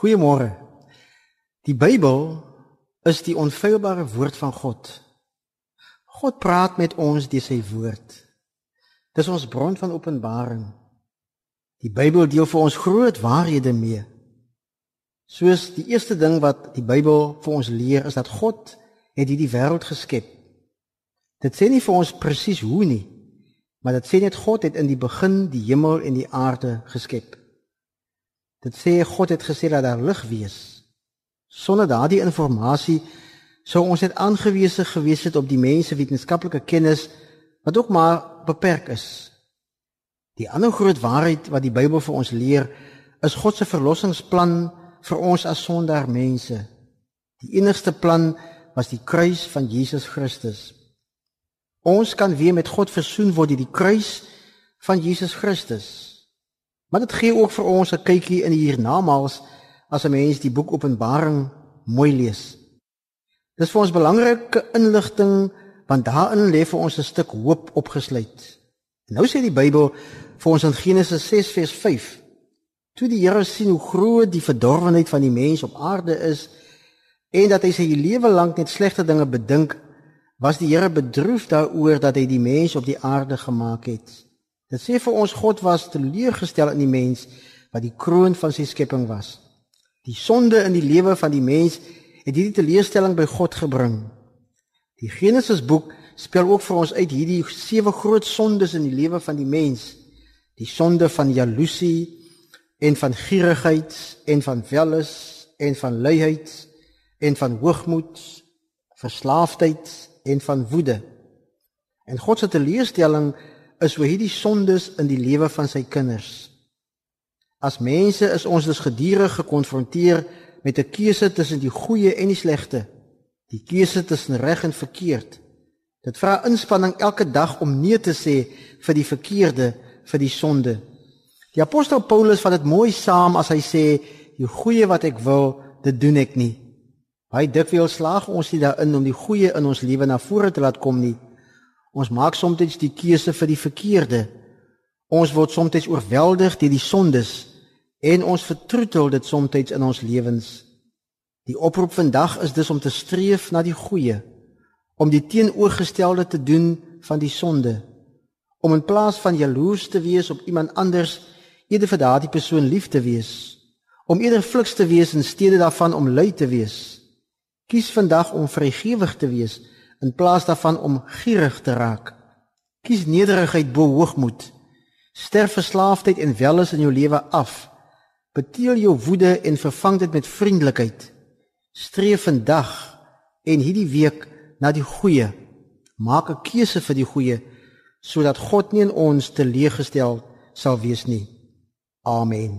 Goeiemôre. Die Bybel is die onfeilbare woord van God. God praat met ons deur sy woord. Dis ons bron van openbaring. Die Bybel deel vir ons groot waarhede mee. Soos die eerste ding wat die Bybel vir ons leer is dat God het hierdie wêreld geskep. Dit sê nie vir ons presies hoe nie, maar dit sê net God het in die begin die hemel en die aarde geskep. Dit sê God het gesê dat daar lig wees. Sonder daardie inligting sou ons net aangewese gewees het op die mense wetenskaplike kennis wat ook maar beperk is. Die ander groot waarheid wat die Bybel vir ons leer, is God se verlossingsplan vir ons as sondaar mense. Die enigste plan was die kruis van Jesus Christus. Ons kan weer met God versoen word deur die kruis van Jesus Christus. Maar dit gee ook vir ons 'n kykie in die hiernamaals as 'n mens die boek Openbaring mooi lees. Dis vir ons belangrike inligting want daarin lê vir ons 'n stuk hoop opgesluit. En nou sê die Bybel vir ons in Genesis 6 vers 5: Toe die Here sien hoe groot die verdorwenheid van die mens op aarde is en dat hy sy lewe lank net slegte dinge bedink, was die Here bedroef daaroor dat hy die mens op die aarde gemaak het. Dit sê vir ons God was teleurgestel in die mens wat die kroon van sy skepping was. Die sonde in die lewe van die mens het hierdie teleurstelling by God gebring. Die Genesis boek spel ook vir ons uit hierdie sewe groot sondes in die lewe van die mens. Die sonde van jaloesie en van gierigheid en van welis en van luiheid en van hoogmoed, verslaafdheid en van woede. En God se teleurstelling is oor hierdie sondes in die lewe van sy kinders. As mense is ons dus gedurig gekonfronteer met 'n keuse tussen die goeie en die slegte. Die keuse tussen reg en verkeerd. Dit vra inspanning elke dag om nee te sê vir die verkeerde, vir die sonde. Die apostel Paulus vat dit mooi saam as hy sê die goeie wat ek wil, dit doen ek nie. Hy dikwels slaag ons nie daarin om die goeie in ons lewe na vore te laat kom nie. Ons maak soms die keuse vir die verkeerde. Ons word soms oorweldig deur die sondes en ons vertroetel dit soms in ons lewens. Die oproep vandag is dus om te streef na die goeie, om die teenoorgestelde te doen van die sonde, om in plaas van jaloers te wees op iemand anders, eerder vir daardie persoon lief te wees, om eerder fliks te wees in steede daarvan om lui te wees. Kies vandag om vrygewig te wees in plaas daarvan om gierig te raak. Kies nederigheid bo hoogmoed. Sterf verslaafdheid en welis in jou lewe af. Beteel jou woede en vervang dit met vriendelikheid. Streef vandag en hierdie week na die goeie. Maak 'n keuse vir die goeie sodat God nie in ons teleeggestel sal wees nie. Amen.